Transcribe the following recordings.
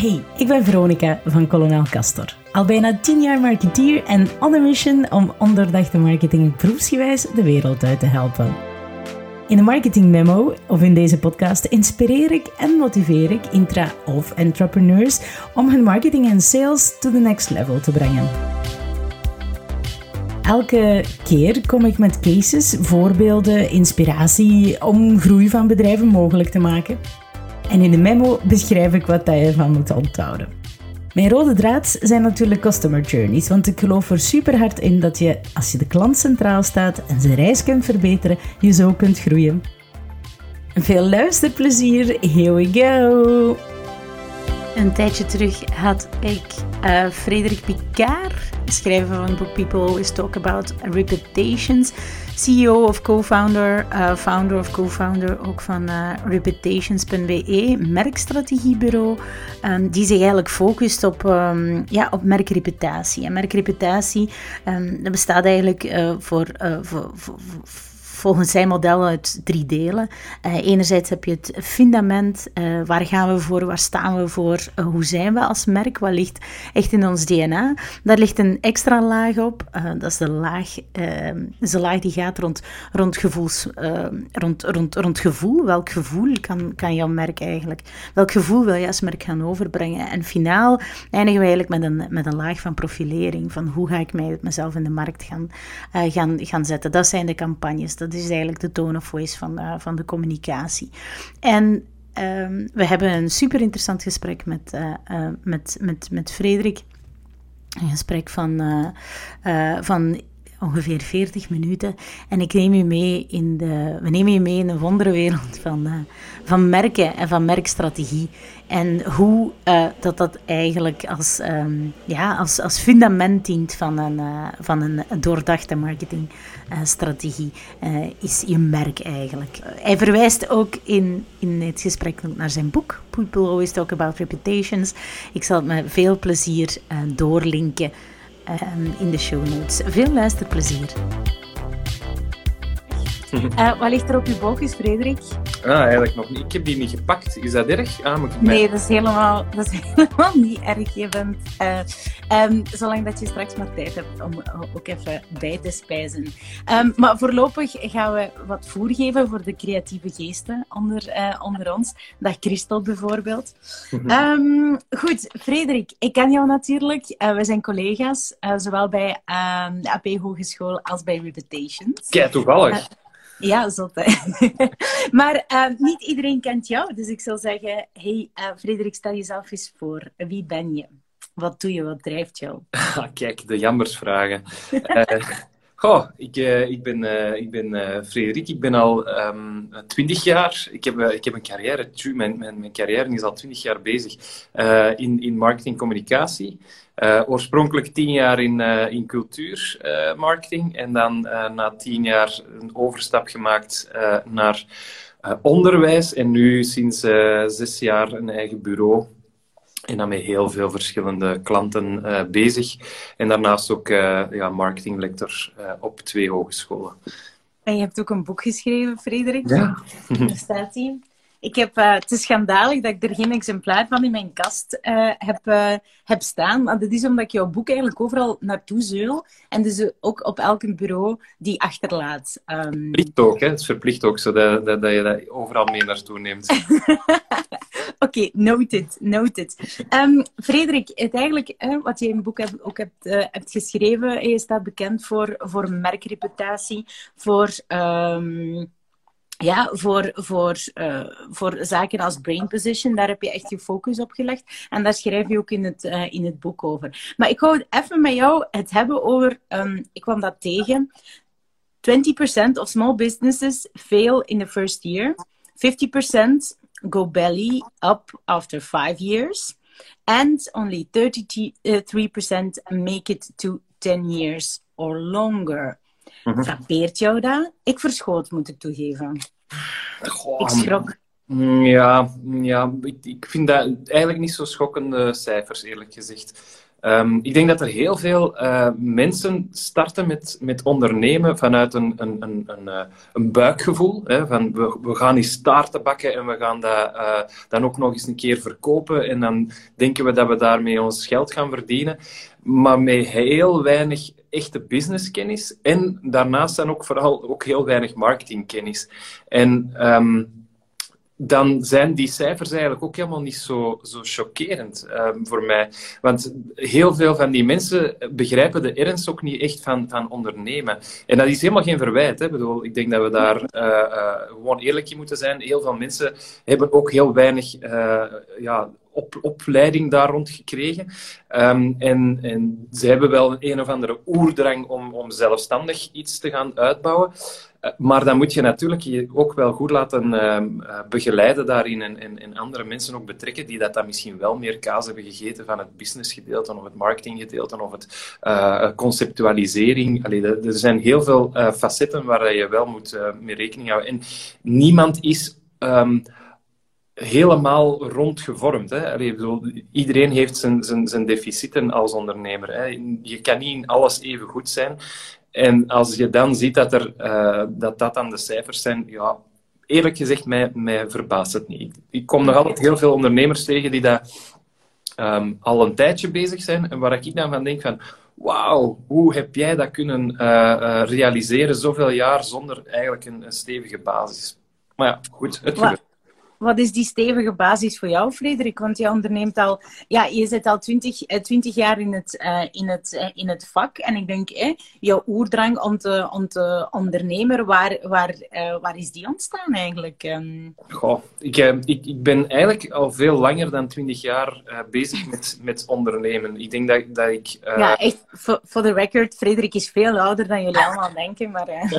Hey, ik ben Veronica van Kolonel Castor. Al bijna 10 jaar marketeer en on a mission om onderdachte marketing proefsgewijs de wereld uit te helpen. In de Marketing Memo of in deze podcast inspireer ik en motiveer ik intra- of entrepreneurs om hun marketing en sales to the next level te brengen. Elke keer kom ik met cases, voorbeelden, inspiratie om groei van bedrijven mogelijk te maken. En in de memo beschrijf ik wat je ervan moet onthouden. Mijn rode draad zijn natuurlijk customer journeys, want ik geloof er super hard in dat je, als je de klant centraal staat en zijn reis kunt verbeteren, je zo kunt groeien. Veel luisterplezier, here we go! Een tijdje terug had ik uh, Frederik Picard, schrijver van het boek People Always Talk About Reputations, CEO of co-founder, uh, founder of co-founder ook van uh, Reputations.be, merkstrategiebureau, um, die zich eigenlijk focust op, um, ja, op merkreputatie. En merkreputatie um, dat bestaat eigenlijk voor, voor, voor volgens zijn model uit drie delen. Uh, enerzijds heb je het fundament, uh, waar gaan we voor, waar staan we voor, uh, hoe zijn we als merk, wat ligt echt in ons DNA. Daar ligt een extra laag op, dat is de laag, is de laag die gaat rond, rond, gevoels, rond, rond, rond gevoel. Welk gevoel kan, kan jouw merk eigenlijk, welk gevoel wil je als merk gaan overbrengen? En finaal eindigen we eigenlijk met een, met een laag van profilering, van hoe ga ik mij, mezelf in de markt gaan, gaan, gaan zetten. Dat zijn de campagnes, dat is eigenlijk de tone of voice van, uh, van de communicatie. En um, we hebben een super interessant gesprek met, uh, uh, met, met, met Frederik. Een gesprek van, van ongeveer 40 minuten. En ik neem u mee in de, we nemen je mee in een wonderwereld van, uh, van merken en van merkstrategie. En hoe uh, dat dat eigenlijk als, um, ja, als, als fundament dient van een, uh, van een doordachte marketingstrategie, is je merk eigenlijk. Hij verwijst ook in, in het gesprek naar zijn boek, People Always Talk About Reputations. Ik zal het met veel plezier doorlinken in de show notes. Veel luisterplezier. Uh, wat ligt er op je boogjes, Frederik? Ah, eigenlijk nog niet. Ik heb die niet gepakt. Is dat erg? Ah, moet ik Nee, dat is, helemaal, dat is helemaal niet erg. Je bent, uh, um, zolang dat je straks maar tijd hebt om ook even bij te spijzen. Um, maar voorlopig gaan we wat voer geven voor de creatieve geesten onder, uh, onder ons. Dag Christel bijvoorbeeld. um, goed, Frederik, ik ken jou natuurlijk. we zijn collega's, zowel bij de AP Hogeschool als bij Reputations. Kijk, toevallig. Ja, zot maar uh, niet iedereen kent jou, dus ik zou zeggen, hey uh, Frederik, stel jezelf eens voor. Wie ben je? Wat doe je? Wat drijft jou? Kijk, de jammersvragen. uh, goh, ik, ik ben, ik ben Frederik, ik ben al ehm, 20 jaar. Ik heb, ik heb een carrière, mijn, mijn, mijn carrière is al 20 jaar bezig in, in marketing communicatie. Uh, oorspronkelijk tien jaar in, uh, in cultuurmarketing uh, en dan na tien jaar een overstap gemaakt naar onderwijs en nu sinds zes jaar een eigen bureau en dan met heel veel verschillende klanten bezig. En daarnaast ook ja, marketinglector op twee hogescholen. En je hebt ook een boek geschreven, Frederik. Ja. Daar staat hij. Ik heb, uh, het is schandalig dat ik er geen exemplaar van in mijn kast uh, heb, uh, heb staan. Maar dat is omdat ik jouw boek eigenlijk overal naartoe zeul. En dus ook op elk bureau die achterlaat. Um... Verplicht ook, hè? Het is verplicht ook, zodat dat, dat je dat overal mee naartoe neemt. Oké, okay, noted, noted. Um, Frederik, het eigenlijk, wat je in het boek heb, ook hebt, hebt geschreven, je staat bekend voor, voor merkreputatie, voor... Um, ja, voor, voor, uh, voor zaken als brain position, daar heb je echt je focus op gelegd. En daar schrijf je ook in het, uh, in het boek over. Maar ik wou even met jou het hebben over, um, ik kwam dat tegen, 20% of small businesses fail in the first year. 50% go belly up after five years. And only 33% make it to 10 years or longer. Mm Frappeert jou dat? Ik verschoot, moet ik toegeven. Goh, ik schrok. Ja, ja ik, ik vind dat eigenlijk niet zo schokkende cijfers, eerlijk gezegd. Ehm, ik denk dat er heel veel uh, mensen starten met, met ondernemen vanuit een, een, een, een, uh, een buikgevoel. Hè, van we, we gaan eens taarten bakken en we gaan dat uh, dan ook nog eens een keer verkopen. En dan denken we dat we daarmee ons geld gaan verdienen. Maar met heel weinig echte businesskennis. En daarnaast dan ook vooral ook heel weinig marketingkennis. En... Um, dan zijn die cijfers eigenlijk ook helemaal niet zo, zo chockerend um, voor mij. Want heel veel van die mensen begrijpen de ernst ook niet echt van, van ondernemen. En dat is helemaal geen verwijt. Hè. Ik, bedoel, ik denk dat we daar uh, uh, gewoon eerlijk in moeten zijn. Heel veel mensen hebben ook heel weinig uh, ja, op, opleiding daar rond gekregen. Um, en, en ze hebben wel een of andere oerdrang om, om zelfstandig iets te gaan uitbouwen. Uh, maar dan moet je natuurlijk je ook wel goed laten uh, begeleiden daarin en, en, andere mensen ook betrekken die dat dan misschien wel meer kaas hebben gegeten van het businessgedeelte of het marketinggedeelte of het uh, conceptualisering. Er zijn heel veel facetten waar je wel moet mee rekening houden. En niemand is... Um, helemaal rondgevormd. Hè? Allee, bedoel, iedereen heeft zijn, zijn, zijn deficiten als ondernemer. Hè? Je kan niet in alles even goed zijn. En als je dan ziet dat er, uh, dat, dat dan de cijfers zijn, ja, eerlijk gezegd, mij, mij verbaast het niet. Ik kom nog altijd heel veel ondernemers tegen die dat um, al een tijdje bezig zijn en waar ik dan van denk van wauw, hoe heb jij dat kunnen uh, uh, realiseren zoveel jaar zonder eigenlijk een, een stevige basis? Maar ja, goed, het gebeurt. Wat is die stevige basis voor jou, Frederik? Want je onderneemt al, ja, je zit al twintig, eh, twintig jaar in het, uh, in, het, uh, in het vak. En ik denk, eh, jouw oerdrang om te, om te ondernemen, waar, waar, uh, waar is die ontstaan eigenlijk? Um... Goh, ik, ik, ik ben eigenlijk al veel langer dan twintig jaar bezig met, met ondernemen. Ik denk dat, dat ik... Ja, echt, voor de record, Frederik is veel ouder dan jullie allemaal denken, maar...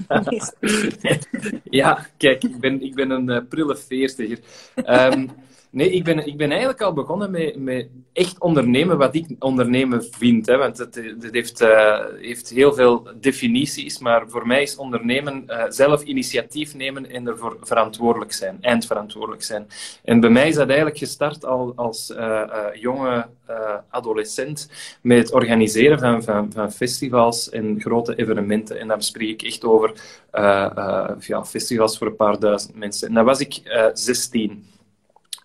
ja, kijk, ik ben, ik ben een prille veertiger. Um, nee, ik ben, ik ben eigenlijk al begonnen met, met echt ondernemen wat ik ondernemen vind. Hè, want het, het heeft, uh, heeft heel veel definities, maar voor mij is ondernemen uh, zelf initiatief nemen en ervoor verantwoordelijk zijn, eindverantwoordelijk zijn. En bij mij is dat eigenlijk gestart al als uh, jonge adolescent met het organiseren van, van, van festivals en grote evenementen. En dan spreek ik echt over ja, festivals voor een paar duizend mensen. En dan was ik 16.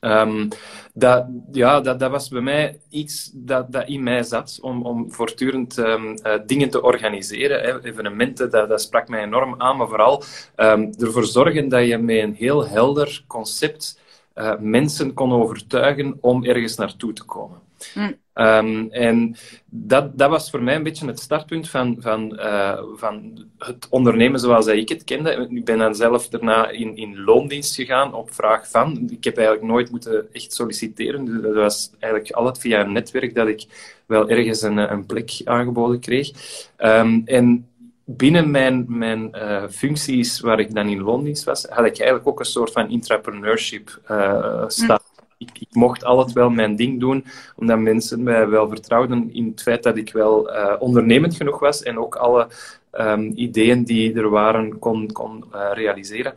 Um, dat, ja, dat, dat was bij mij iets dat, dat in mij zat, om, om voortdurend um, uh, dingen te organiseren. Hè. Evenementen, dat, dat sprak mij enorm aan, maar vooral um, ervoor zorgen dat je met een heel helder concept uh, mensen kon overtuigen om ergens naartoe te komen. Mm. Um, en dat, dat was voor mij een beetje het startpunt van, van, uh, van het ondernemen zoals ik het kende. Ik ben dan zelf daarna in, in loondienst gegaan op vraag van. Ik heb eigenlijk nooit moeten echt solliciteren. Dus dat was eigenlijk altijd via een netwerk dat ik wel ergens een, een plek aangeboden kreeg. Um, en binnen mijn, mijn uh, functies waar ik dan in loondienst was, had ik eigenlijk ook een soort van entrepreneurship uh, staat ik, ik, mocht altijd wel mijn ding doen, omdat mensen mij wel vertrouwden in het feit dat ik wel uh, ondernemend genoeg was en ook alle um, ideeën die er waren kon, kon uh, realiseren.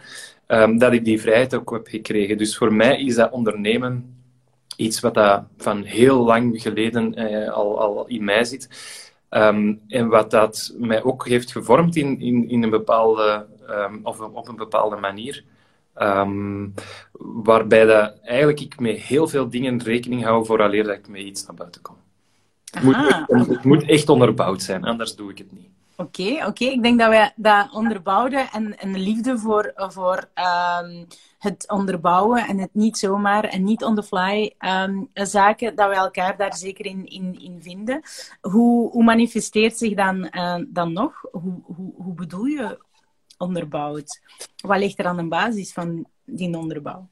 Um, dat ik die vrijheid ook heb gekregen. Dus voor mij is dat ondernemen iets wat dat van heel lang geleden uh, al, al in mij zit. Um, en wat dat mij ook heeft gevormd in, in, in een bepaalde, of op een bepaalde manier. Um, waarbij dat eigenlijk ik met heel veel dingen rekening hou vooraleer dat ik met iets naar buiten kom. Het moet, echt, het moet, echt, onderbouwd zijn, anders doe ik het niet. Oké, okay, oké. Okay. Ik denk dat wij dat onderbouwden en een liefde voor, voor um, het onderbouwen en het niet zomaar en niet on the fly um, zaken, dat we elkaar daar zeker in, in, in vinden. Hoe, hoe manifesteert zich dan, uh, dan nog? Hoe, hoe, hoe bedoel je onderbouwt. Wat ligt er aan de basis van die onderbouw?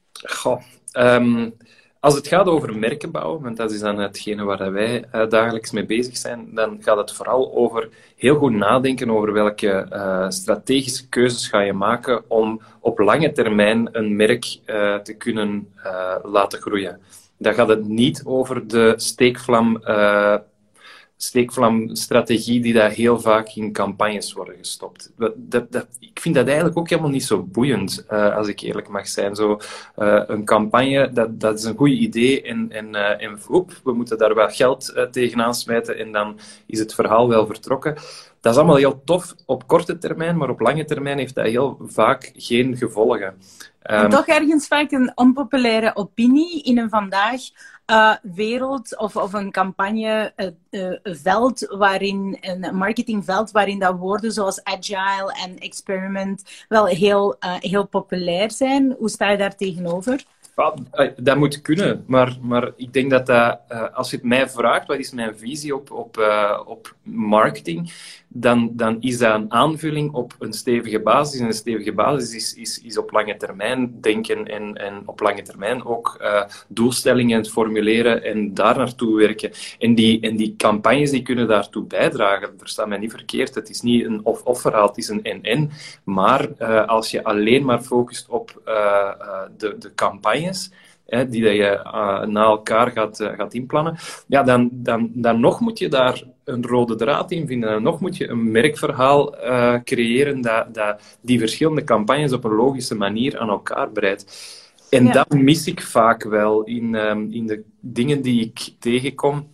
Um, als het gaat over merken bouwen, want dat is dan hetgene waar wij uh, dagelijks mee bezig zijn, dan gaat het vooral over heel goed nadenken over welke uh, strategische keuzes ga je maken om op lange termijn een merk uh, te kunnen laten groeien. Dan gaat het niet over de steekvlam steekvlamstrategie die daar heel vaak in campagnes worden gestopt. Dat, dat, ik vind dat eigenlijk ook helemaal niet zo boeiend, uh, als ik eerlijk mag zijn. Zo, uh, een campagne, dat, dat is een goed idee en, en, uh, en voep, we moeten daar wel geld tegenaan smijten en dan is het verhaal wel vertrokken. Dat is allemaal heel tof op korte termijn, maar op lange termijn heeft dat heel vaak geen gevolgen. Um, toch ergens vaak een onpopulaire opinie in een vandaag uh, wereld of, of een campagneveld uh, uh, waarin een marketingveld waarin dat woorden zoals agile en experiment wel heel, heel populair zijn. Hoe sta je daar tegenover? Dat moet kunnen, maar, maar ik denk dat, dat als je het mij vraagt, wat is mijn visie op, op, op marketing, dan, dan is dat een aanvulling op een stevige basis. En een stevige basis is, is, is op lange termijn denken en, en op lange termijn ook uh, doelstellingen formuleren en daar naartoe werken. En die, en die campagnes die kunnen daartoe bijdragen. Versta mij niet verkeerd. Het is niet een of-of verhaal, het is een en-en. Maar uh, als je alleen maar focust op uh, de, de campagnes, die dat je uh, na elkaar gaat, uh, gaat inplannen, ja, dan, dan, dan nog moet je daar een rode draad in vinden. En nog moet je een merkverhaal uh, creëren dat, dat die verschillende campagnes op een logische manier aan elkaar breidt. En ja. dat mis ik vaak wel in, um, in de dingen die ik tegenkom.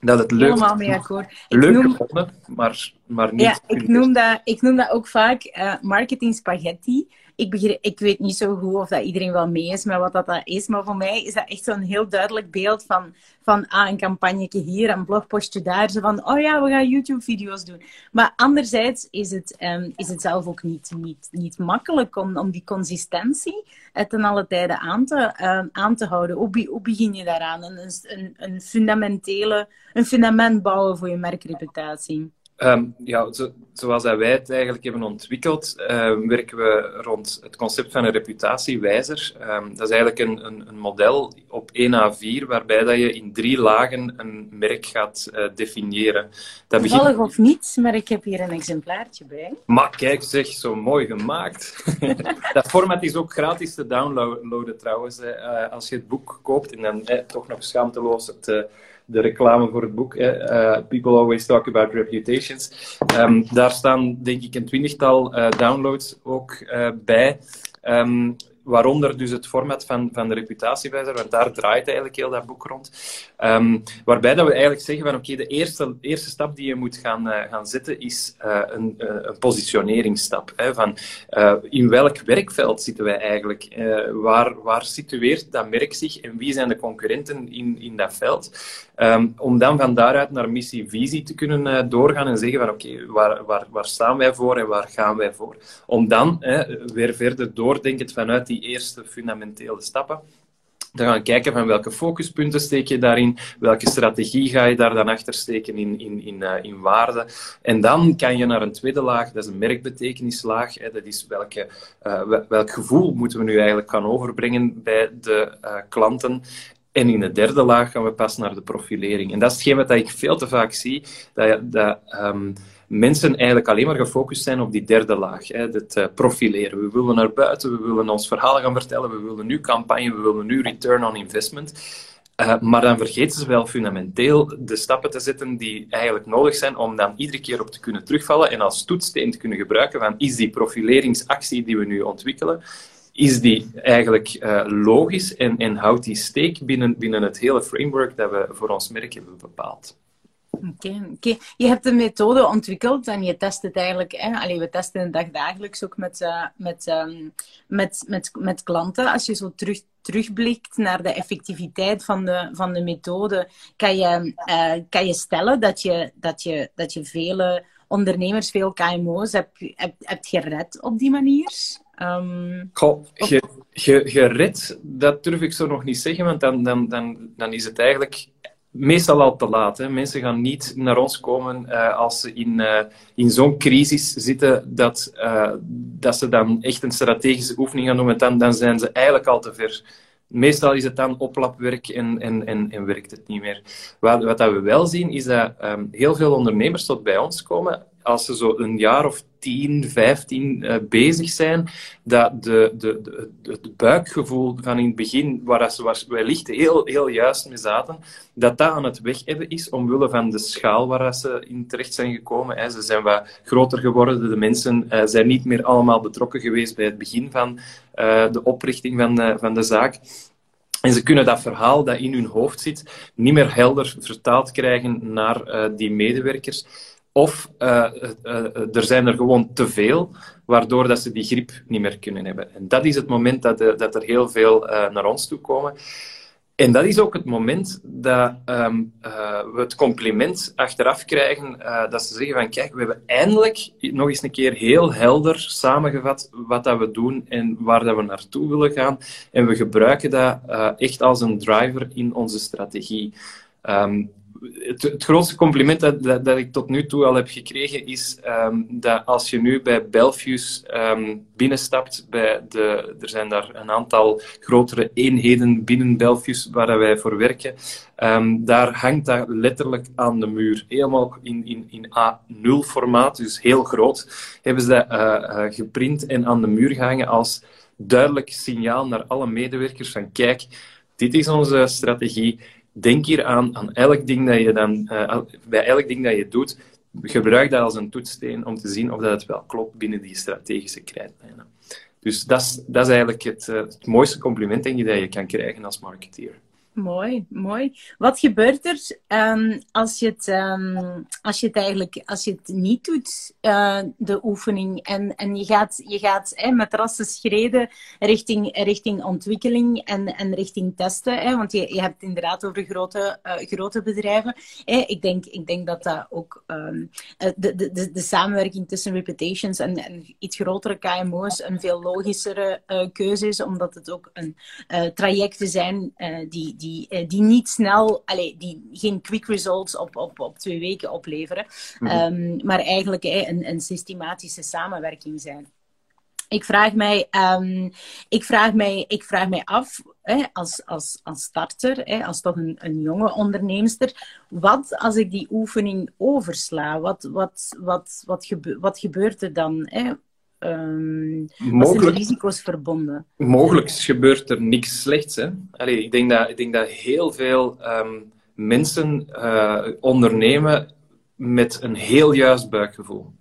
Dat het leuk Helemaal mee akkoord. Leuk noem... gevonden, maar, maar niet... Ja, ik noem, dat, ik noem dat ook vaak marketing spaghetti ik, ik weet niet zo goed of dat iedereen wel mee is met wat dat, is. Maar voor mij is dat echt zo'n heel duidelijk beeld van, van ah, een campagneke hier, een blogpostje daar. Zo van, oh ja, we gaan YouTube-video's doen. Maar anderzijds is het, um, is het zelf ook niet, niet, niet makkelijk om, om die consistentie ten alle tijden aan te, um, aan te houden. Hoe, hoe begin je daaraan? Een, een, een, fundamentele, een fundament bouwen voor je merkreputatie? Um, ja, zo, zoals wij het eigenlijk hebben ontwikkeld, uh, werken we rond het concept van een reputatiewijzer. Um, dat is eigenlijk een, een, een, model op 1 A4, waarbij dat je in drie lagen een merk gaat uh, definiëren. Dat Toevallig begint... of niet, maar ik heb hier een exemplaartje bij. Maar kijk, zeg, zo mooi gemaakt. dat format is ook gratis te downloaden trouwens. Uh, als je het boek koopt en dan eh, toch nog schaamteloos het eh, de reclame voor het boek. Uh, People Always Talk About Reputations. Um, daar staan denk ik een twintigtal uh, downloads ook uh, bij. Um, waaronder dus het format van, van de reputatiewijzer, want daar draait eigenlijk heel dat boek rond. Um, waarbij dat we eigenlijk zeggen van oké, de eerste, eerste stap die je moet gaan, uh, gaan zetten is uh, een, uh, een positioneringsstap. Hè, van in welk werkveld zitten wij eigenlijk? waar, waar situeert dat merk zich en wie zijn de concurrenten in, in dat veld? Um, om dan van daaruit naar missie-visie te kunnen doorgaan en zeggen van oké, waar, waar, waar staan wij voor en waar gaan wij voor? Om dan weer verder doordenkend vanuit die die eerste fundamentele stappen. Dan gaan kijken van welke focuspunten steek je daarin, welke strategie ga je daar dan achter steken in, in, in, uh, in waarde. En dan kan je naar een tweede laag, dat is een merkbetekenislaag. Hè, dat is welke, uh, welk gevoel moeten we nu eigenlijk gaan overbrengen bij de uh, klanten. En in de derde laag gaan we pas naar de profilering. En dat is hetgeen wat ik veel te vaak zie, dat, dat um, mensen eigenlijk alleen maar gefocust zijn op die derde laag, hè, het uh, profileren. We willen naar buiten, we willen ons verhaal gaan vertellen, we willen nu campagne, we willen nu return on investment. Uh, maar dan vergeten ze wel fundamenteel de stappen te zetten die eigenlijk nodig zijn om dan iedere keer op te kunnen terugvallen en als toetssteen te kunnen gebruiken van is die profileringsactie die we nu ontwikkelen, is die eigenlijk uh, logisch en, en houdt die steek binnen, binnen het hele framework dat we voor ons merk hebben bepaald. Oké, okay, je hebt een methode ontwikkeld en je test het eigenlijk. Hè? Allee, we testen het dagdagelijks ook met, uh, met, um, met, met, met klanten. Als je zo terug, terugblikt naar de effectiviteit van de, van de methode, kan je, uh, kan je stellen dat je, dat je, dat je vele ondernemers, veel KMO's hebt, hebt, hebt gered op die manier? Um, Goh, ge, ge, gered, dat durf ik zo nog niet zeggen, want dan, dan, dan, dan is het eigenlijk meestal al te laat. Mensen gaan niet naar ons komen uh, als ze in, uh, in zo'n crisis zitten dat, uh, dat ze dan echt een strategische oefening gaan doen. Dan, dan zijn ze eigenlijk al te ver. Meestal is het dan oplapwerk en, en, en, en werkt het niet meer. Wat, wat dat we wel zien, is dat um, heel veel ondernemers tot bij ons komen als ze zo een jaar of 10, 15 uh, bezig zijn, dat de, de, de, het buikgevoel van in het begin, waar ze wellicht heel, heel juist mee zaten, dat dat aan het weg hebben is, omwille van de schaal waar ze in terecht zijn gekomen. Hè. Ze zijn wat groter geworden, de mensen uh, zijn niet meer allemaal betrokken geweest bij het begin van uh, de oprichting van, van de zaak. En ze kunnen dat verhaal dat in hun hoofd zit niet meer helder vertaald krijgen naar die medewerkers. Of uh, uh, er zijn er gewoon te veel, waardoor dat ze die grip niet meer kunnen hebben. En dat is het moment dat, dat er heel veel naar ons toe komen. En dat is ook het moment dat uh, we het compliment achteraf krijgen, dat ze zeggen van kijk, we hebben eindelijk nog eens een keer heel helder samengevat wat dat we doen en waar dat we naartoe willen gaan. En we gebruiken dat echt als een driver in onze strategie. Um, het, grootste compliment dat, dat, ik tot nu toe al heb gekregen is um, dat als je nu bij Belfius um, binnenstapt, bij de, er zijn daar een aantal grotere eenheden binnen Belfius waar wij voor werken, um, daar hangt dat letterlijk aan de muur. Helemaal in, in, in A0-formaat, dus heel groot, hebben ze dat uh, uh, geprint en aan de muur gehangen als duidelijk signaal naar alle medewerkers van kijk, dit is onze strategie denk hier aan, aan elk ding dat je dan, uh, bij elk ding dat je doet, gebruik dat als een toetssteen om te zien of dat het wel klopt binnen die strategische krijtlijnen. Dus dat is, dat is eigenlijk het, uh, het mooiste compliment denk dat je kan krijgen als marketeer. Mooi, mooi. Wat gebeurt er um, als, je het, um, als je het eigenlijk als je het niet doet, uh, de oefening, en, en je gaat, je gaat met rassen schreden richting, richting ontwikkeling en, en richting testen? Want je, je hebt het inderdaad over grote, uh, grote bedrijven. Hè. Ik, denk, ik denk dat dat ook um, de, de, de, samenwerking tussen reputations en, en iets grotere KMO's een veel logischere keuze is, omdat het ook een trajecten zijn die die, eh, die niet snel, allez, die geen quick results op, op, op twee weken opleveren, mm -hmm. um, maar eigenlijk eh, een, een systematische samenwerking zijn. Ik vraag mij, um, ik vraag mij, ik vraag mij af, hè, als, als, als starter, hè, als toch een, een jonge onderneemster, wat als ik die oefening oversla? Wat, wat, wat, wat, gebe wat gebeurt er dan? Hè? Um, mogelijk, zijn de risico's verbonden? Mogelijk gebeurt er niks slechts. Hè? Allee, ik, denk dat, ik denk dat heel veel um, mensen uh, ondernemen met een heel juist buikgevoel.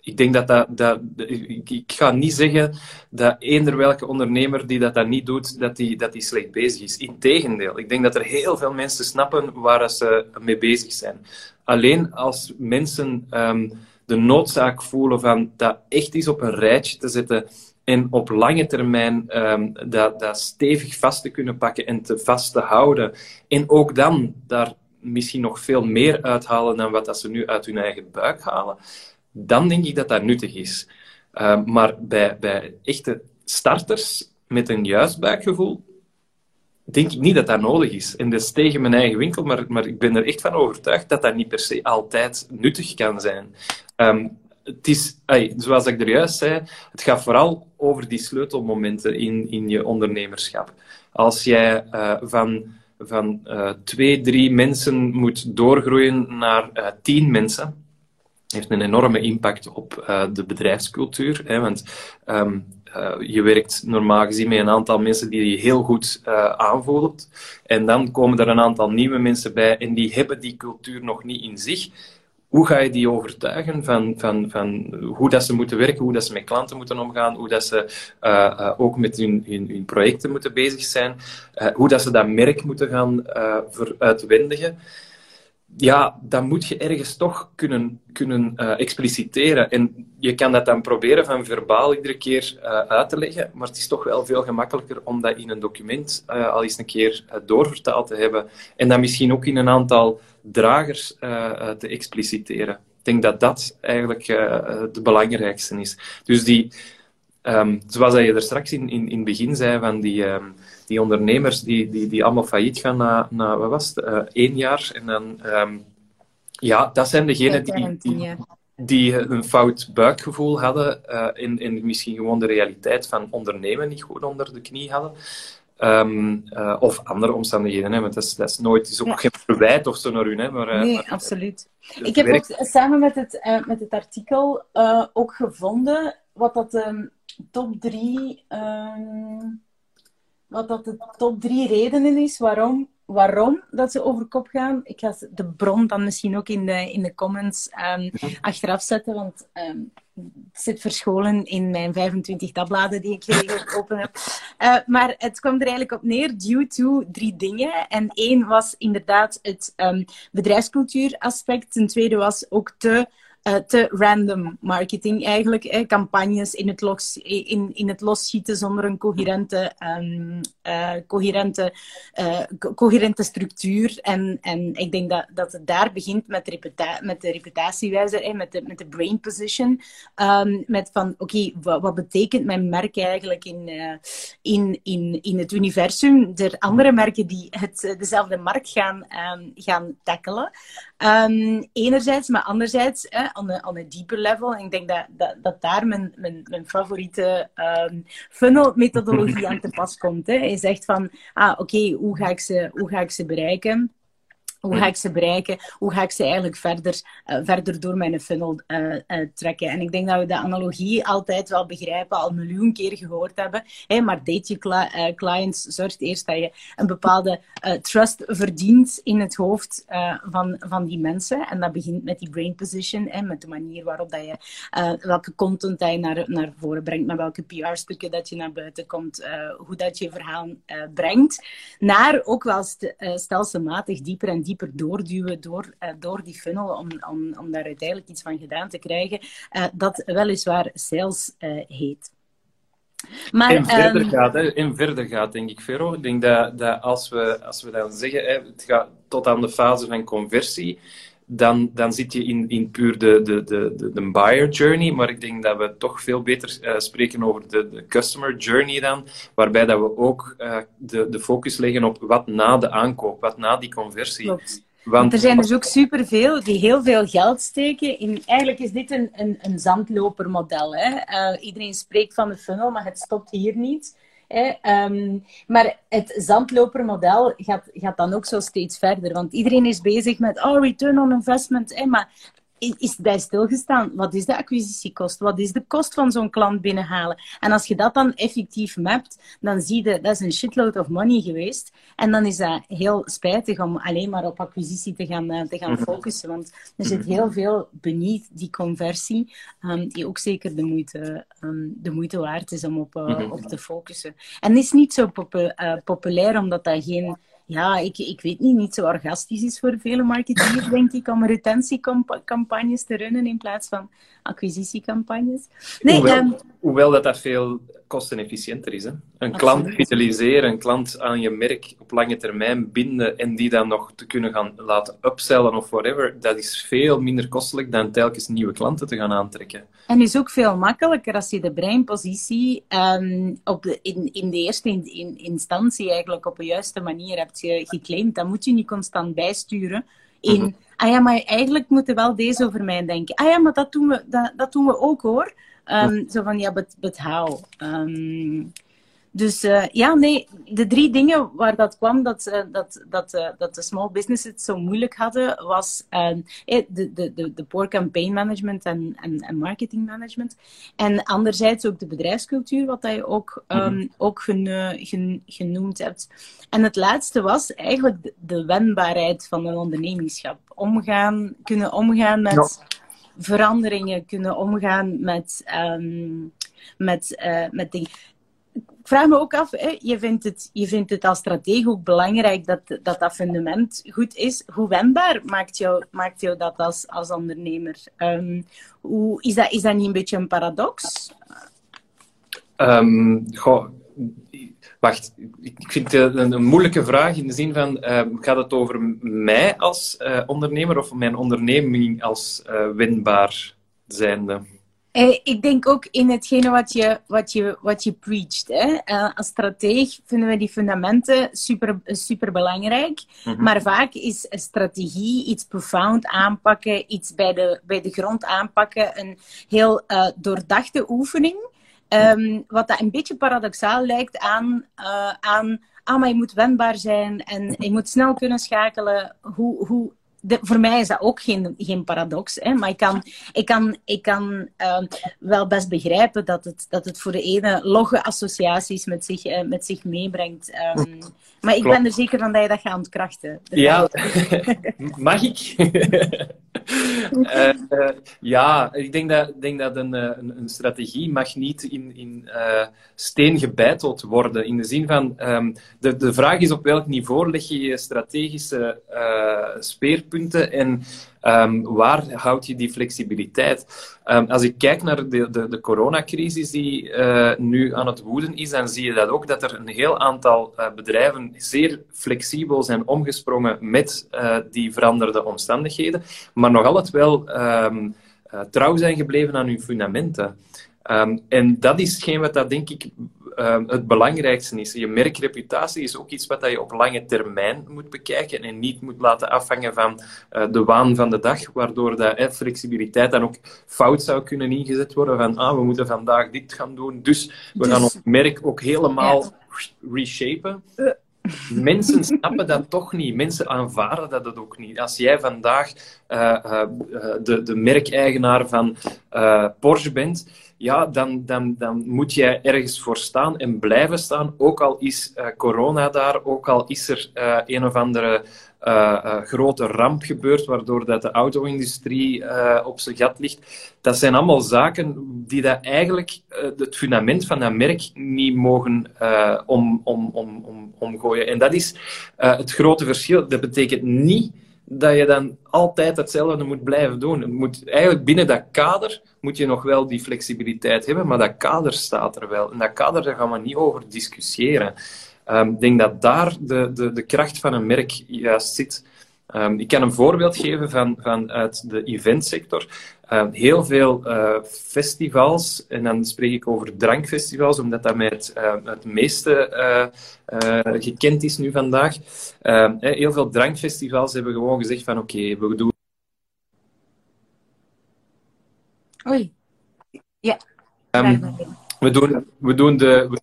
Ik denk dat dat, dat ik, ik, ga niet zeggen dat eender welke ondernemer die dat, dat niet doet, dat die, dat die slecht bezig is. Integendeel, ik denk dat er heel veel mensen snappen waar ze mee bezig zijn. Alleen als mensen um, de noodzaak voelen van dat echt eens op een rijtje te zetten en op lange termijn um, dat, dat stevig vast te kunnen pakken en te vast te houden. En ook dan daar misschien nog veel meer uithalen dan wat dat ze nu uit hun eigen buik halen. Dan denk ik dat dat nuttig is. Uh, maar bij, bij echte starters met een juist buikgevoel, denk ik niet dat dat nodig is. En dat is tegen mijn eigen winkel, maar, maar ik ben er echt van overtuigd dat dat niet per se altijd nuttig kan zijn. Um, het is, zoals ik er juist zei, het gaat vooral over die sleutelmomenten in, in je ondernemerschap. Als jij uh, van, van uh, twee, drie mensen moet doorgroeien naar uh, tien mensen, heeft een enorme impact op de bedrijfscultuur. Hè, want um, je werkt normaal gezien met een aantal mensen die je heel goed aanvoelen. En dan komen er een aantal nieuwe mensen bij en die hebben die cultuur nog niet in zich hoe ga je die overtuigen van, van, van hoe dat ze moeten werken, hoe dat ze met klanten moeten omgaan, hoe dat ze uh, uh, ook met hun, hun, projecten moeten bezig zijn, uh, hoe dat ze dat merk moeten gaan veruitwendigen. Ja, dan moet je ergens toch kunnen, kunnen expliciteren. En je kan dat dan proberen van verbaal iedere keer uit te leggen, maar het is toch wel veel gemakkelijker om dat in een document al eens een keer doorvertaald te hebben. En dan misschien ook in een aantal dragers te expliciteren. Ik denk dat dat eigenlijk het belangrijkste is. Dus die, um, zoals je er straks in, in, in het begin zei, van die, um, die ondernemers die, die, die allemaal failliet gaan na, na wat was het, uh, één jaar. En dan, um, ja, dat zijn degenen die, die, die een fout buikgevoel hadden uh, en, en misschien gewoon de realiteit van ondernemen niet goed onder de knie hadden. Ehm, eh, of andere omstandigheden. Hè, want dat is, dat is nooit, is ook geen verwijt of zo naar u. Hè, maar, nee, absoluut. Ik heb ook samen met het, uh, met het artikel ook gevonden wat dat de top drie, ehm, wat dat de top drie redenen is waarom waarom dat ze over kop gaan. Ik ga de bron dan misschien ook in de, in de comments um, achteraf zetten, want um, het zit verscholen in mijn 25 tabbladen die ik geregeld open heb. Uh, maar het kwam er eigenlijk op neer, due to drie dingen. En één was inderdaad het um, bedrijfscultuuraspect. Ten tweede was ook te uh, te random marketing eigenlijk. Hè, campagnes in het, los, in, in het losschieten zonder een coherente, um, uh, coherente, co coherente structuur. En, en ik denk dat, dat het daar begint met, met de reputatiewijzer, met, de, met de brain position. Um, met van, oké, wat, betekent mijn merk eigenlijk in, in, in, in het universum? Er andere merken die het, dezelfde markt gaan, um, gaan tackelen. Enerzijds, maar anderzijds uh, on, a, on a deeper level. En ik denk dat, dat, dat daar mijn, mijn, mijn favoriete um, funnel-methodologie aan te pas komt. Hè. Je zegt van, ah, oké, hoe, ik ze, hoe ga ik ze bereiken? Hoe ga ik ze bereiken? Hoe ga ik ze eigenlijk verder, uh, verder door mijn funnel uh, uh, trekken? En ik denk dat we de analogie altijd wel begrijpen, al een miljoen keer gehoord hebben. Maar date je cli clients, zorg eerst dat je een bepaalde trust verdient in het hoofd van, van die mensen. En dat begint met die brain position, met de manier waarop dat je, welke content dat je naar, naar voren brengt, met welke PR-stukken dat je naar buiten komt, hoe dat je verhaal brengt. Naar ook wel st stelselmatig dieper en dieper doorduwen door, uh, door die funnel om, om, om daar uiteindelijk iets van gedaan te krijgen, uh, dat weliswaar sales uh, heet. Maar, en, verder um... gaat, hè, en verder gaat, denk ik, Vero. Ik denk dat, dat als, we, als we dan zeggen, hè, het gaat tot aan de fase van conversie, dan, dan zit je in, in puur de, de, de, de, buyer journey. Maar ik denk dat we toch veel beter uh, spreken over de, de customer journey dan. Waarbij dat we ook uh, de, de focus leggen op wat na de aankoop, wat na die conversie. Klopt. Want er zijn dus ook superveel die heel veel geld steken in... Eigenlijk is dit een, een, een zandlopermodel. Hè? Uh, iedereen spreekt van de funnel, maar het stopt hier niet. Um, maar het zandlopermodel gaat, gaat dan ook zo steeds verder. Want iedereen is bezig met oh, return on investment. maar is bij stilgestaan. Wat is de acquisitiekost? Wat is de kost van zo'n klant binnenhalen? En als je dat dan effectief mapt, dan zie je dat is een shitload of money geweest. En dan is dat heel spijtig om alleen maar op acquisitie te gaan, uh, te gaan mhm. focussen. Want er zit mhm. heel veel beneath die conversie, um, die ook zeker de moeite, um, de moeite waard is om op, uh, op te focussen. En het is niet zo popu uh, populair, omdat dat geen ja, ik, ik weet niet, niet zo orgastisch is voor vele marketeers, denk ik, om retentiecampagnes te runnen in plaats van acquisitiecampagnes. Nee, hoewel, um, hoewel dat, dat veel kostenefficiënter is. Hè? Een klant fideliseeren, een klant aan je merk op lange termijn binden en die dan nog te kunnen gaan laten upsellen of whatever, dat is veel minder kostelijk dan telkens nieuwe klanten te gaan aantrekken. En is ook veel makkelijker als je de breinpositie um, op de, in, in de eerste in, in, instantie eigenlijk op de juiste manier hebt geclaimd. Dan moet je niet constant bijsturen in... Mhm. Ah ja, maar eigenlijk moeten wel deze over mij denken. Ah ja, maar dat doen we, dat, dat doen we ook hoor. Um, zo van, ja, but, but how? Um, dus uh, ja, nee, de drie dingen waar dat kwam dat, uh, dat, dat, uh, dat de small businesses het zo moeilijk hadden, was de, de, de, de poor campaign management en, en, en marketing management. En anderzijds ook de bedrijfscultuur, wat je ook, um, ook gen, gen, genoemd hebt. En het laatste was eigenlijk de, de wendbaarheid van een ondernemingschap. Omgaan, kunnen omgaan met... Ja veranderingen kunnen omgaan met, um, met, uh, met dingen. Ik vraag me ook af, hè, je, vindt het, je vindt het als stratege ook belangrijk dat dat, dat fundament goed is. Hoe wendbaar maakt jou, maakt jou dat als, als ondernemer? Um, hoe, is, dat, is dat niet een beetje een paradox? Goh, Wacht, ik vind het een, een, moeilijke vraag in de zin van, uh, gaat het over mij als uh, ondernemer of mijn onderneming als uh, winbaar zijnde? Ik denk ook in hetgene wat je, wat je, wat je preacht. Hè? als strateeg vinden we die fundamenten super, super belangrijk. Mhm. Maar vaak is strategie iets profound aanpakken, iets bij de, bij de grond aanpakken, een heel doordachte oefening. Ehm, wat dat een beetje paradoxaal lijkt aan, uh, aan ah, maar je moet wendbaar zijn en je moet snel kunnen schakelen. Hoe, hoe voor mij is dat ook geen, geen paradox. Hè? Maar ik kan, ik kan, ik kan ehm, wel best begrijpen dat het, dat het voor de ene logge associaties met zich, uh, met zich meebrengt. Um, maar ik ben er zeker van dat je dat gaat ontkrachten. Ja, mag ik? uh, uh, ja, ik denk dat, denk dat een, een, een, strategie mag niet in, in steen gebeiteld worden. In de zin van, um, de, de vraag is op welk niveau leg je je strategische speerpunten en um, waar houd je die flexibiliteit? Um, als ik kijk naar de, de, de coronacrisis die uh, nu aan het woeden is, dan zie je dat ook dat er een heel aantal uh, bedrijven zeer flexibel zijn omgesprongen met uh, die veranderde omstandigheden, maar nog altijd wel um, trouw zijn gebleven aan hun fundamenten. Um, en dat is hetgeen wat dat denk ik uh, het belangrijkste is. Je merkreputatie is ook iets wat je op lange termijn moet bekijken en niet moet laten afhangen van uh, de waan van de dag, waardoor dat eh, flexibiliteit dan ook fout zou kunnen ingezet worden van ah, we moeten vandaag dit gaan doen, dus we dus... gaan ons merk ook helemaal ja. reshapen. Uh. Mensen snappen dat toch niet. Mensen aanvaarden dat ook niet. Als jij vandaag uh, uh, de, de merkeigenaar van Porsche bent, ja, dan, dan, dan moet jij ergens voor staan en blijven staan. Ook al is uh, corona daar, ook al is er uh, een of andere uh, grote ramp gebeurd, waardoor dat de auto-industrie op zijn gat ligt. Dat zijn allemaal zaken die dat eigenlijk het fundament van dat merk niet mogen om, om, om, om, omgooien. En dat is het grote verschil. Dat betekent niet dat je dan altijd hetzelfde moet blijven doen. Moet, eigenlijk binnen dat kader moet je nog wel die flexibiliteit hebben, maar dat kader staat er wel. En dat kader, daar gaan we niet over discussiëren. Um, ik denk dat daar de, de, de kracht van een merk juist zit. Um, ik kan een voorbeeld geven van, vanuit de eventsector. Uh, heel veel uh, festivals, en dan spreek ik over drankfestivals, omdat dat mij het, uh, het meeste gekend is nu vandaag. Ehm, heel veel drankfestivals hebben gewoon gezegd van oké, okay, we doen... Oei. Ja. Um, we, doen, we doen de... We,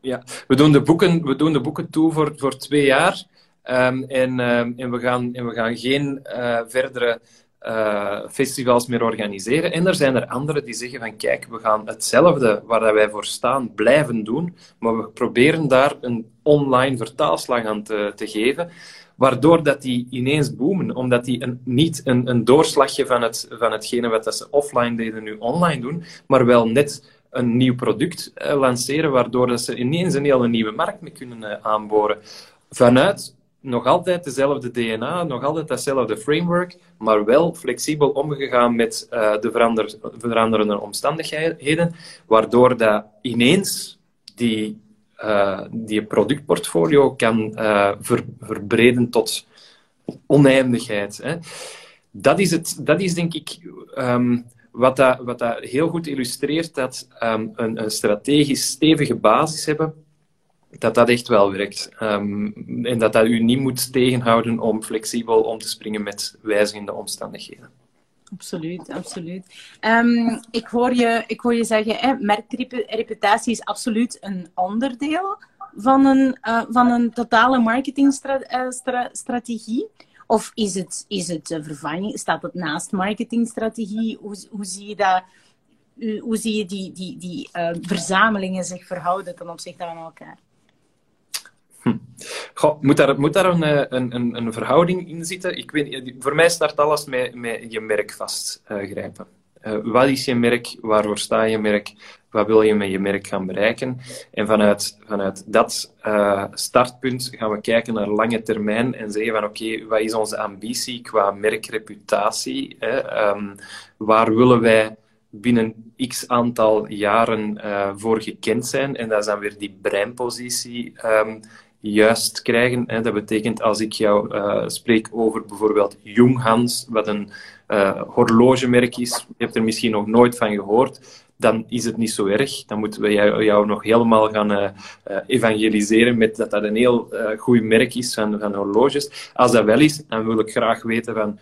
ja, we doen de boeken, we doen de boeken toe voor, voor twee jaar. Um, en, en, we gaan, en we gaan geen verdere uh, festivals meer organiseren. En er zijn er anderen die zeggen van kijk, we gaan hetzelfde waar wij voor staan blijven doen, maar we proberen daar een online vertaalslag aan te, te geven, waardoor dat die ineens boomen, omdat die een, niet een, een doorslagje van, het, van hetgene wat ze offline deden nu online doen, maar wel net een nieuw product uh, lanceren, waardoor dat ze ineens een hele nieuwe markt mee kunnen uh, aanboren. Vanuit nog altijd dezelfde DNA, nog altijd datzelfde framework, maar wel flexibel omgegaan met uh, de verander, veranderende omstandigheden, waardoor dat ineens die, uh, die productportfolio kan uh, ver, verbreden tot oneindigheid. Hè. Dat, is het, dat is denk ik um, wat, dat, wat dat heel goed illustreert dat een, een strategisch stevige basis hebben dat dat echt wel werkt. Um, en dat dat u niet moet tegenhouden om flexibel om te springen met wijzigende omstandigheden. Absoluut, absoluut. Um, ik, hoor je, ik hoor je zeggen, hè, merkreputatie is absoluut een onderdeel van een, uh, van een totale marketingstrategie. Uh, of is het, is het vervanging? Staat het naast marketingstrategie? Hoe, hoe zie je dat? Hoe zie je die, die, die uh, verzamelingen zich verhouden ten opzichte van elkaar? Hm. Moet daar, moet daar een, eh, een, een, een, verhouding in zitten? Ik weet, voor mij start alles met, met je merk vastgrijpen. Uh, wat is je merk? Waarvoor sta je merk? Wat wil je met je merk gaan bereiken? En vanuit, vanuit dat startpunt gaan we kijken naar lange termijn en zeggen van oké, wat is onze ambitie qua merkreputatie? Hè? Um, waar willen wij binnen x aantal jaren voor gekend zijn? En dat is dan weer die breinpositie um, juist krijgen. Hè. Dat betekent als ik jou uh, spreek over bijvoorbeeld Junghans, wat een uh, horlogemerk is, je hebt er misschien nog nooit van gehoord, dan is het niet zo erg. Dan moeten we jou, jou nog helemaal gaan uh, evangeliseren met dat dat een heel goed merk is van, van horloges. Als dat wel is, dan wil ik graag weten van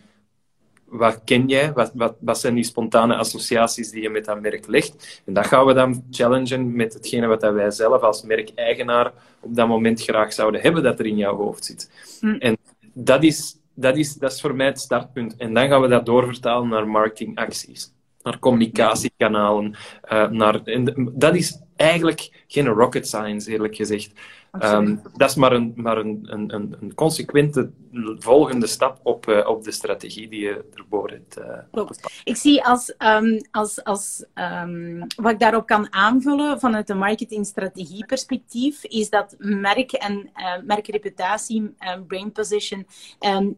wat ken jij? Wat, wat, wat zijn die spontane associaties die je met dat merk legt? En dat gaan we dan challengen met hetgene wat wij zelf als merkeigenaar op dat moment graag zouden hebben dat er in jouw hoofd zit. Mm. En dat is, dat, is, dat is voor mij het startpunt. En dan gaan we dat doorvertalen naar marketingacties, naar communicatiekanalen. Uh, naar, en dat is eigenlijk geen rocket science, eerlijk gezegd. Ehm, dat is maar, een, maar een, een, een, consequente volgende stap op, uh, op de strategie die je ervoor hebt. Uh, Klopt. Ik zie als, um, als, als um, wat ik daarop kan aanvullen vanuit een marketingstrategieperspectief, is dat merk en uh, merkreputatie en brain position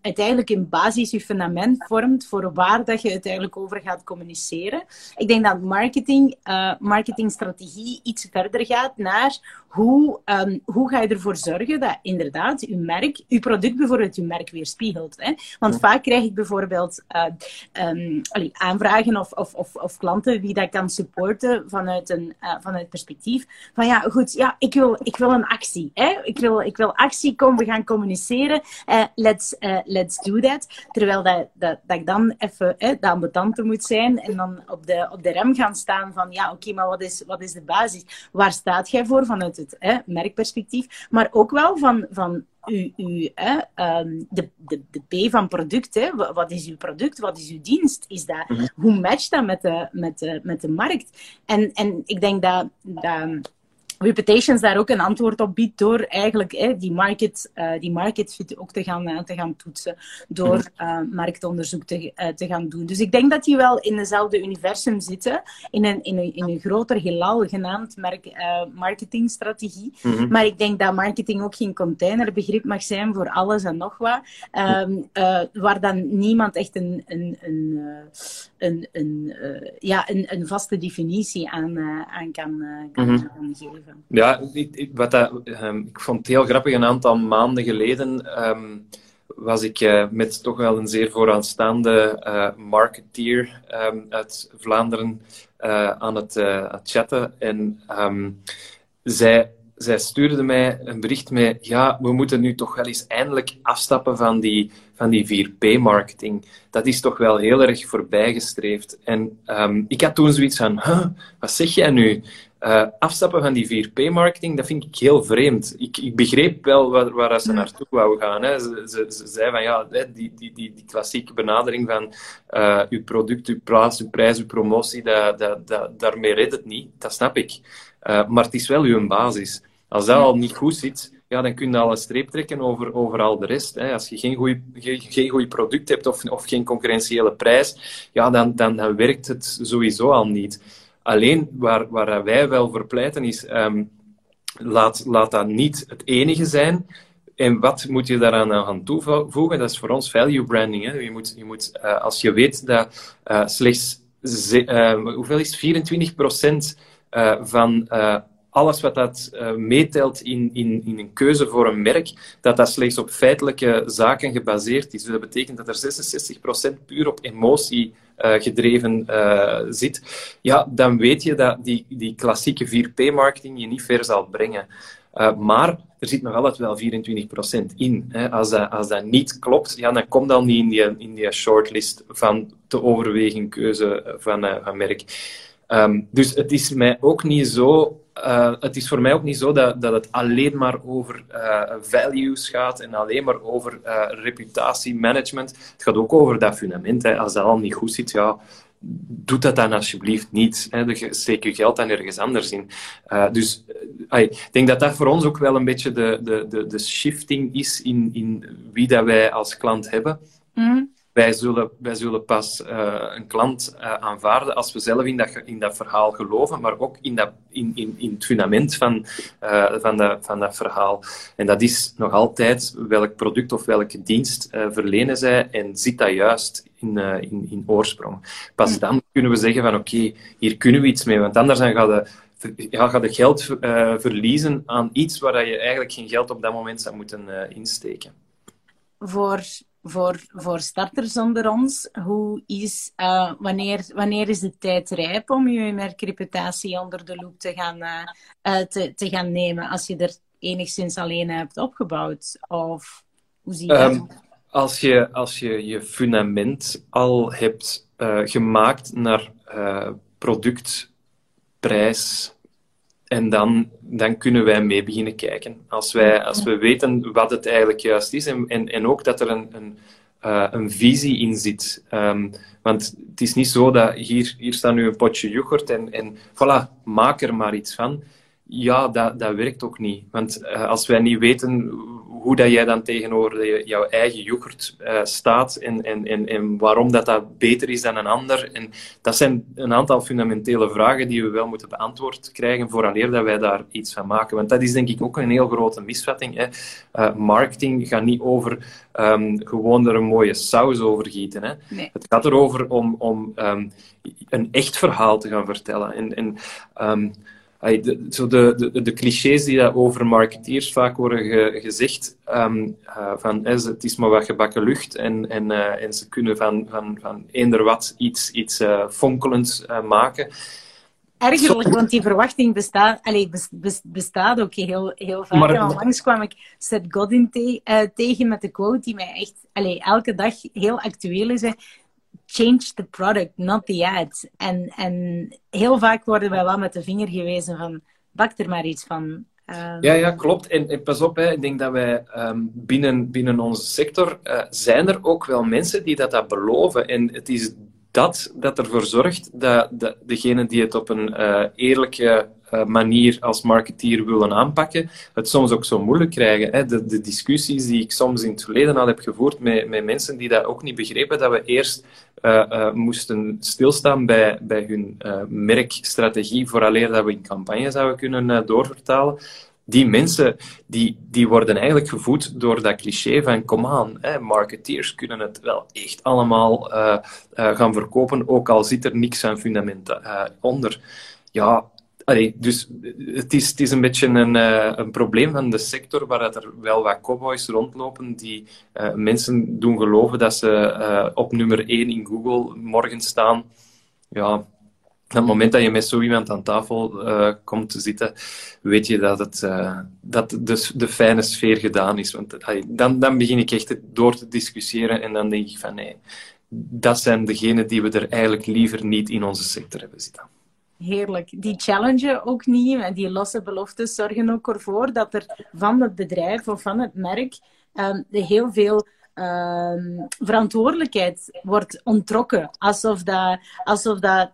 uiteindelijk een basis, je fundament vormt voor waar dat je uiteindelijk over gaat communiceren. Ik denk dat marketing, marketingstrategie iets verder gaat naar hoe, um, hoe ga je ervoor zorgen dat inderdaad je merk, je product bijvoorbeeld je merk weerspiegelt. Hè? Want vaak krijg ik bijvoorbeeld uh, um, allee, aanvragen of, of, of, of, klanten wie dat kan supporten vanuit een uh, vanuit perspectief van ja, goed, ja, ik wil, ik wil een actie. Hè? Ik, wil, ik wil actie, kom, we gaan communiceren. Uh, let's, let's do that. Terwijl dat, dat, dat ik dan even de ambetante moet zijn en dan op de, op de rem gaan staan van ja, oké, okay, maar wat is, wat is de basis? Waar staat jij voor vanuit het hè, merkperspectief, maar ook wel van, van u, u, hè, um, de, de, de P van product. Hè. Wat is uw product? Wat is uw dienst? Is dat, mhm. Hoe matcht dat met de, met de, met de markt? En, en ik denk dat, dat Reputations daar ook een antwoord op biedt door eigenlijk hè, die, market, uh, die market fit ook te gaan, uh, te gaan toetsen, door uh, marktonderzoek te, te gaan doen. Dus ik denk dat die wel in dezelfde universum zitten, in een, in een, in een groter heelal genaamd merk, marketingstrategie. Mm Maar ik denk dat marketing ook geen containerbegrip mag zijn voor alles en nog wat, um, waar dan niemand echt een, een, een, een, een, ja, een, een vaste definitie aan, aan kan, kan, mm kan geven. Ja, ik, wat um, ik vond het heel grappig. Een aantal maanden geleden um, was ik uh, met toch wel een zeer vooraanstaande uh, marketeer um, uit Vlaanderen uh, aan het, het, chatten. En zij, zij stuurde mij een bericht met: Ja, we moeten nu toch wel eens eindelijk afstappen van die, van die 4P-marketing. Dat is toch wel heel erg voorbijgestreefd. En ik had toen zoiets van: huh, Wat zeg jij nu? Uh, afstappen van die 4P-marketing, dat vind ik heel vreemd. Ik, ik begreep wel waar, waar ze naartoe wou gaan. Hè. Ze, ze, ze zei van ja, die, die, die, die klassieke benadering van uh, uw product, uw plaats, uw prijs, uw promotie, dat, dat, dat, daarmee redt het niet. Dat snap ik. Uh, maar het is wel uw basis. Als dat al niet goed zit, ja, dan kun je al een streep trekken over, over al de rest. Hè. Als je geen goed geen, geen product hebt of, of geen concurrentiële prijs, ja, dan, dan, dan werkt het sowieso al niet. Alleen waar, waar wij wel voor pleiten is, um, laat, laat dat niet het enige zijn. En wat moet je daaraan gaan toevoegen? Dat is voor ons value branding. Hè. Je moet, je moet, uh, als je weet dat uh, slechts uh, hoeveel is 24 procent van alles wat dat uh, meetelt in, in, in een keuze voor een merk, dat dat slechts op feitelijke zaken gebaseerd is. Dus dat betekent dat er 66% puur op emotie uh, gedreven uh, zit. Ja, dan weet je dat die, die klassieke 4P-marketing je niet ver zal brengen. maar er zit nog altijd wel 24% in. Hè. Als, dat, als dat niet klopt, ja, dan komt dat niet in die, in die shortlist van te overwegen keuze van, van merk. Um, dus het is mij ook niet zo uh, het is voor mij ook niet zo dat, dat het alleen maar over uh, values gaat en alleen maar over uh, reputatiemanagement. Het gaat ook over dat fundament. Hè. Als dat al niet goed zit, ja, doe dat dan alsjeblieft niet. Hè. Steek je geld dan ergens anders in. dus ik denk dat dat voor ons ook wel een beetje de, de, de, de shifting is in, in wie dat wij als klant hebben. Mm. Wij zullen, wij zullen pas uh, een klant uh, aanvaarden als we zelf in dat, in dat verhaal geloven, maar ook in, dat, in, in, in het fundament van, uh, van, dat, van dat verhaal. En dat is nog altijd welk product of welke dienst verlenen zij en zit dat juist in, in, in oorsprong. Pas hmm. dan kunnen we zeggen van oké, hier kunnen we iets mee, want anders dan gaat je ja, ga je geld verliezen aan iets waar je eigenlijk geen geld op dat moment zou moeten insteken. Voor voor, voor starters onder ons, hoe is, uh, wanneer, wanneer is de tijd rijp om je merkreputatie onder de loep te gaan, uh, te, te gaan nemen als je er enigszins alleen hebt opgebouwd? Of hoe zie je um, als je, als je je fundament al hebt uh, gemaakt naar product, prijs, en dan, dan kunnen wij mee beginnen kijken. Als, wij, als we weten wat het eigenlijk juist is en, en, ook dat er een, een, uh, een visie in zit. Um, want het is niet zo dat hier, hier staat nu een potje yoghurt en, en voilà, maak er maar iets van. Ja, dat, dat werkt ook niet. Want uh, als wij niet weten hoe dat jij dan tegenover jouw eigen yoghurt uh, staat en, en, en, en waarom dat, dat beter is dan een ander. En dat zijn een aantal fundamentele vragen die we wel moeten beantwoord krijgen vooraleer dat wij daar iets van maken. Want dat is denk ik ook een heel grote misvatting. Hè. Uh, marketing gaat niet over um, gewoon er een mooie saus over gieten. Hè. Nee. Het gaat erover om, om um, een echt verhaal te gaan vertellen. En, en um, de, zo de, de, de, clichés die dat over marketeers vaak worden ge, gezegd, um, uh, van het is maar wat gebakken lucht en, en, uh, en ze kunnen van, van, van eender wat iets, iets uh, fonkelends maken. Ergerlijk, want die verwachting bestaat, allee, bestaat ook heel, heel vaak. Maar, en langs kwam ik Seth Godin te, tegen met de quote die mij echt allee, elke dag heel actueel is change the product, not the ad. En, en heel vaak worden wij wel met de vinger gewezen van, bak er maar iets van. Um... Ja, ja, klopt. En, en, pas op, hè. ik denk dat wij um, binnen, binnen onze sector uh, zijn er ook wel mensen die dat, dat beloven. En het is dat dat ervoor zorgt dat, dat degenen die het op een uh, eerlijke uh, manier als marketeer willen aanpakken, het soms ook zo moeilijk krijgen. Hè. De, de, discussies die ik soms in het verleden al heb gevoerd met, met mensen die dat ook niet begrepen, dat we eerst uh, moesten stilstaan bij, bij hun merkstrategie, vooraleer dat we in campagne zouden kunnen doorvertalen die mensen die, die worden eigenlijk gevoed door dat cliché van kom aan, marketeers kunnen het wel echt allemaal uh, uh, gaan verkopen, ook al zit er niks aan fundamenten uh, onder. Ja, dus het is, het is een beetje een, een probleem van de sector waar er wel wat cowboys rondlopen die mensen doen geloven dat ze op nummer 1 in Google morgen staan. Ja, op het moment dat je met zo iemand aan tafel uh, komt te zitten, weet je dat, het, uh, dat de, de fijne sfeer gedaan is. Want dan, dan begin ik echt door te discussiëren en dan denk ik van nee, dat zijn degenen die we er eigenlijk liever niet in onze sector hebben zitten. Heerlijk. Die challenge ook niet en die losse beloftes zorgen ook ervoor dat er van het bedrijf of van het merk um, heel veel um, verantwoordelijkheid wordt ontrokken. Alsof dat, alsof dat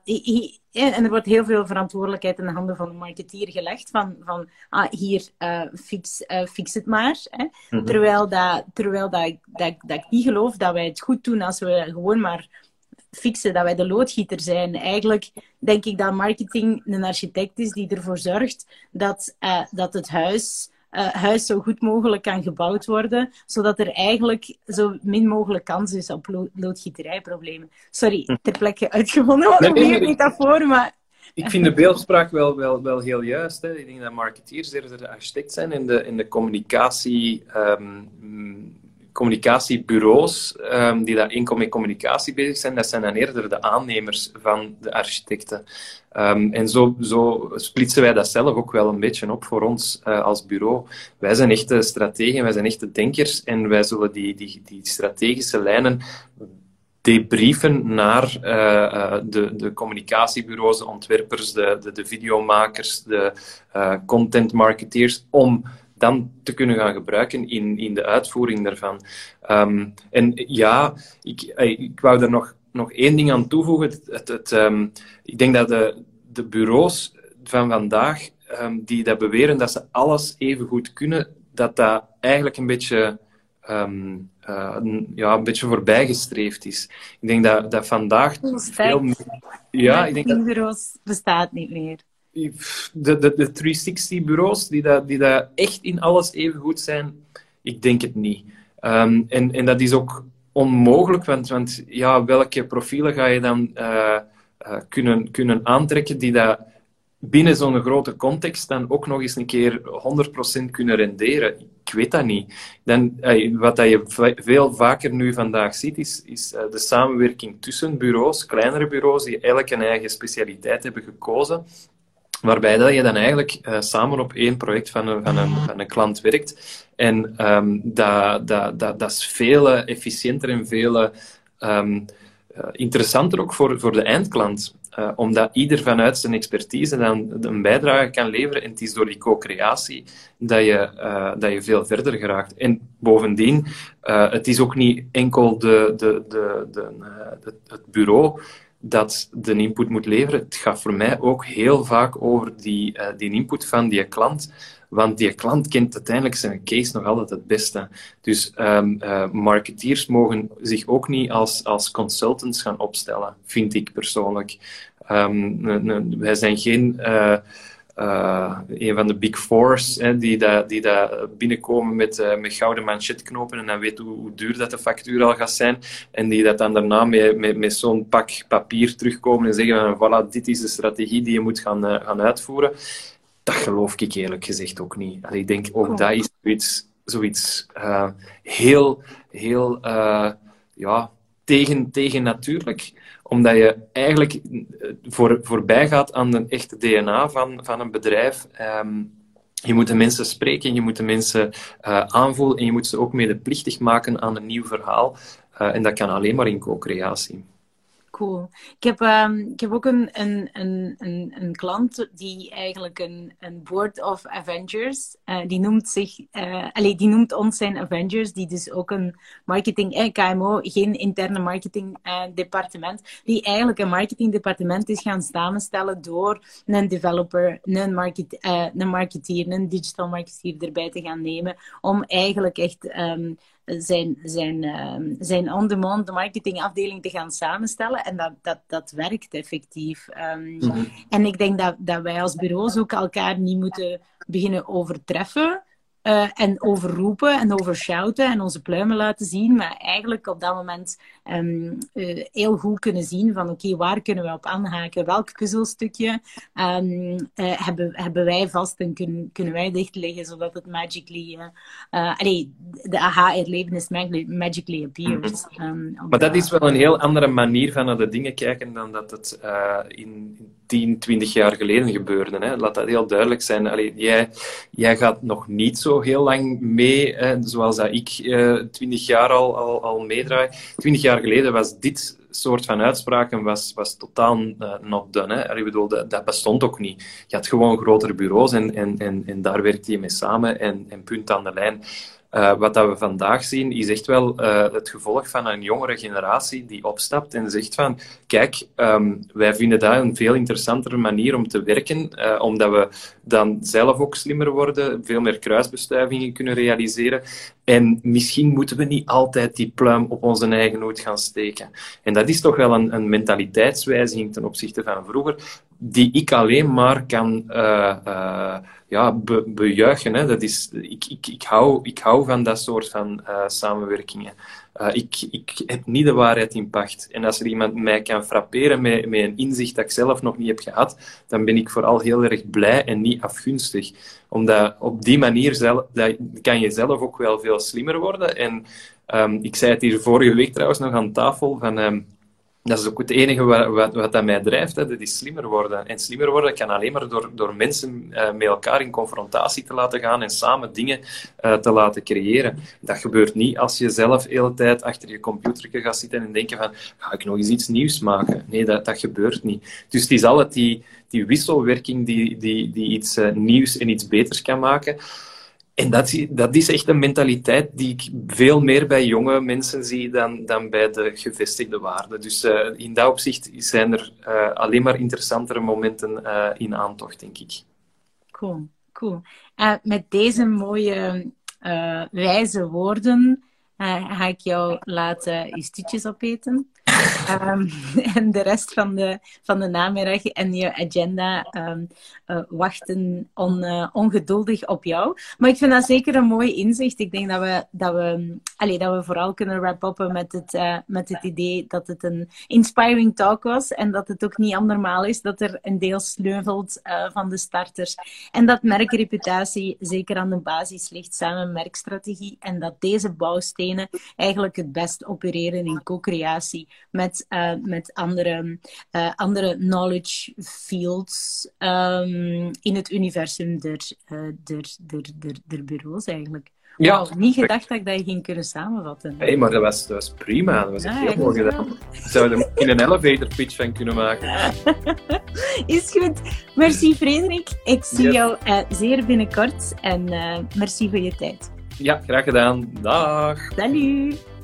en er wordt heel veel verantwoordelijkheid in de handen van de marketeer gelegd. Van, van ah, hier, uh, fix, uh, fix het maar. Hè. Mm -hmm. Terwijl, dat, terwijl dat, dat, dat ik niet geloof dat wij het goed doen als we gewoon maar fixen, dat wij de loodgieter zijn. Eigenlijk denk ik dat marketing een architect is die ervoor zorgt dat, uh, dat het huis uh, huis zo goed mogelijk kan gebouwd worden, zodat er eigenlijk zo min mogelijk kans is op lo loodgieterijproblemen. Sorry, hm. ter plekke uitgevonden, wat nee, maar... Ik vind de beeldspraak wel, wel, wel heel juist. Hè. Ik denk dat marketeers eerder de architect zijn in de, in de communicatie um, communicatiebureaus um, die daar enkel met communicatie bezig zijn, dat zijn dan eerder de aannemers van de architecten. Um, en zo, zo, splitsen wij dat zelf ook wel een beetje op voor ons uh, als bureau. Wij zijn echte strategen, wij zijn echte denkers en wij zullen die, die, die strategische lijnen debriefen naar uh, uh, de, de communicatiebureaus, de ontwerpers, de, de, de videomakers, de uh, content marketeers, om dan te kunnen gaan gebruiken in, in de uitvoering daarvan. Um, en ja, ik, ik wou er nog, nog één ding aan toevoegen. Het, het, het um, ik denk dat de, de bureaus van vandaag, um, die dat beweren dat ze alles even goed kunnen, dat dat eigenlijk een beetje, um, uh, ja, een beetje voorbijgestreefd is. Ik denk dat, dat vandaag veel meer... Ja, ik denk dat... bureaus bestaat niet meer de, de, de 360-bureaus die, dat, die dat echt in alles even goed zijn, ik denk het niet. Um, en, en dat is ook onmogelijk, want, want ja, welke profielen ga je dan uh, uh, kunnen, kunnen aantrekken die dat binnen zo'n grote context dan ook nog eens een keer 100% kunnen renderen? Ik weet dat niet. Dan, uh, wat dat je veel vaker nu vandaag ziet, is, is de samenwerking tussen bureaus, kleinere bureaus, die elk een eigen specialiteit hebben gekozen Waarbij dat je dan eigenlijk uh, samen op één project van een, van een, een klant werkt. En um, dat, dat, dat, dat is veel efficiënter en veel um, interessanter ook voor, voor de eindklant. Uh, omdat ieder vanuit zijn expertise dan een bijdrage kan leveren. En het is door die co-creatie dat, je, dat je veel verder geraakt. En bovendien, uh, het is ook niet enkel de, de, de, de, het bureau dat de input moet leveren. Het gaat voor mij ook heel vaak over die, die input van die klant. Want die klant kent uiteindelijk zijn case nog altijd het beste. Dus um, marketeers mogen zich ook niet als, als consultants gaan opstellen, vind ik persoonlijk. Um, wij zijn geen uh, uh, een van de big fours hè, die, dat, die binnenkomen met, uh, met gouden manchetknopen en dan weten hoe, hoe, duur dat de factuur al gaat zijn. En die dat dan daarna met, met, met zo'n pak papier terugkomen en zeggen van voilà, dit is de strategie die je moet gaan, gaan uitvoeren dat geloof ik eerlijk gezegd ook niet. Allee, ik denk ook dat is zoiets, zoiets heel, heel ja, tegen, tegen natuurlijk. Omdat je eigenlijk eh, voor, voorbij gaat aan de echte DNA van, van een bedrijf. Um, je moet de mensen spreken, je moet de mensen uh, aanvoelen en je moet ze ook medeplichtig maken aan een nieuw verhaal. Uh, en dat kan alleen maar in co-creatie cool. Ik heb, um, ik heb ook een, een, een, een, een klant die eigenlijk een, een board of Avengers, uh, die noemt zich, uh, die noemt ons zijn Avengers, die dus ook een marketing, eh, KMO, geen interne marketing departement, die eigenlijk een marketing departement is gaan samenstellen door een developer, een, market, een marketeer, een digital marketeer erbij te gaan nemen, om eigenlijk echt um, zijn, zijn, uh, zijn on-demand marketingafdeling te gaan samenstellen. En dat, dat, dat werkt effectief. Um, mm-hmm. En ik denk dat, dat wij als bureaus ook elkaar niet moeten beginnen overtreffen. Uh, en overroepen en overshouten en onze pluimen laten zien. Maar eigenlijk op dat moment um, uh, heel goed kunnen zien van oké, okay, waar kunnen we op aanhaken? Welk puzzelstukje um, uh, hebben, hebben wij vast en kun, kunnen wij dichtleggen zodat het magically... allee, de aha-erlevenis magically appears. Um, maar dat is wel een heel andere manier van naar de dingen kijken dan dat het in 10, 20 jaar geleden gebeurde. Hè. Laat dat heel duidelijk zijn. Jij, jij gaat nog niet zo heel lang mee, zoals dat ik uh, 20 jaar al, al, al meedraai. 20 jaar geleden was dit soort van uitspraken was, was totaal uh, not done. Hè. Ik bedoel, dat, dat, bestond ook niet. Je had gewoon grotere bureaus en, en, en, en daar werkte je mee samen en, en punt aan de lijn. Uh, wat dat we vandaag zien, is echt wel uh, het gevolg van een jongere generatie die opstapt en zegt van, kijk, um, wij vinden dat een veel interessantere manier om te werken, uh, omdat we dan zelf ook slimmer worden, veel meer kruisbestuivingen kunnen realiseren. En misschien moeten we niet altijd die pluim op onze eigen hoed gaan steken. En dat is toch wel een, een mentaliteitswijziging ten opzichte van vroeger, die ik alleen maar kan ja, be, bejuichen. Hè. Dat is, ik, ik, ik, hou, ik hou van dat soort van uh, samenwerkingen. Uh, ik, ik heb niet de waarheid in pacht. En als er iemand mij kan frapperen met, met een inzicht dat ik zelf nog niet heb gehad, dan ben ik vooral heel erg blij en niet afgunstig. Omdat op die manier zelf, kan je zelf ook wel veel slimmer worden. En um, ik zei het hier vorige week trouwens nog aan tafel, van... Um, dat is ook het enige wat, wat, dat mij drijft. Hè. Dat is slimmer worden. En slimmer worden kan alleen maar door, door mensen uh, met elkaar in confrontatie te laten gaan en samen dingen uh, te laten creëren. Dat gebeurt niet als je zelf de hele tijd achter je computer gaat zitten en denken van, ga ik nog eens iets nieuws maken? Nee, dat, dat gebeurt niet. Dus het is altijd die, die wisselwerking die, die, die iets uh, nieuws en iets beters kan maken. En dat, dat is echt een mentaliteit die ik veel meer bij jonge mensen zie dan, dan bij de gevestigde waarden. Dus uh, in dat opzicht zijn er uh, alleen maar interessantere momenten uh, in aantocht, denk ik. Cool, cool. met deze mooie wijze woorden ga ik jou laten je opeten. Um, en de rest van de, van de namiddag en je agenda um, uh, wachten on, uh, ongeduldig op jou. Maar ik vind dat zeker een mooi inzicht. Ik denk dat we, dat we, allez, dat we vooral kunnen wrap-uppen met, het, uh, met het idee dat het een inspiring talk was. En dat het ook niet andermaal is dat er een deel sleuvelt van de starters. En dat merkreputatie zeker aan de basis ligt samen merkstrategie. En dat deze bouwstenen eigenlijk het best opereren in co-creatie met, uh, met andere, uh, andere knowledge fields um, in het universum der, uh, der, der, der, der bureaus eigenlijk. Ja. Wow, niet gedacht dat ik dat ging kunnen samenvatten. Hé, hey, maar dat was, dat was prima. Dat was ja, heel mooi gedaan. We zouden er in een elevator pitch van kunnen maken. Is goed. Merci Frederik. Ik zie yes. jou uh, zeer binnenkort. En uh, merci voor je tijd. Ja, graag gedaan. Dag. Salut.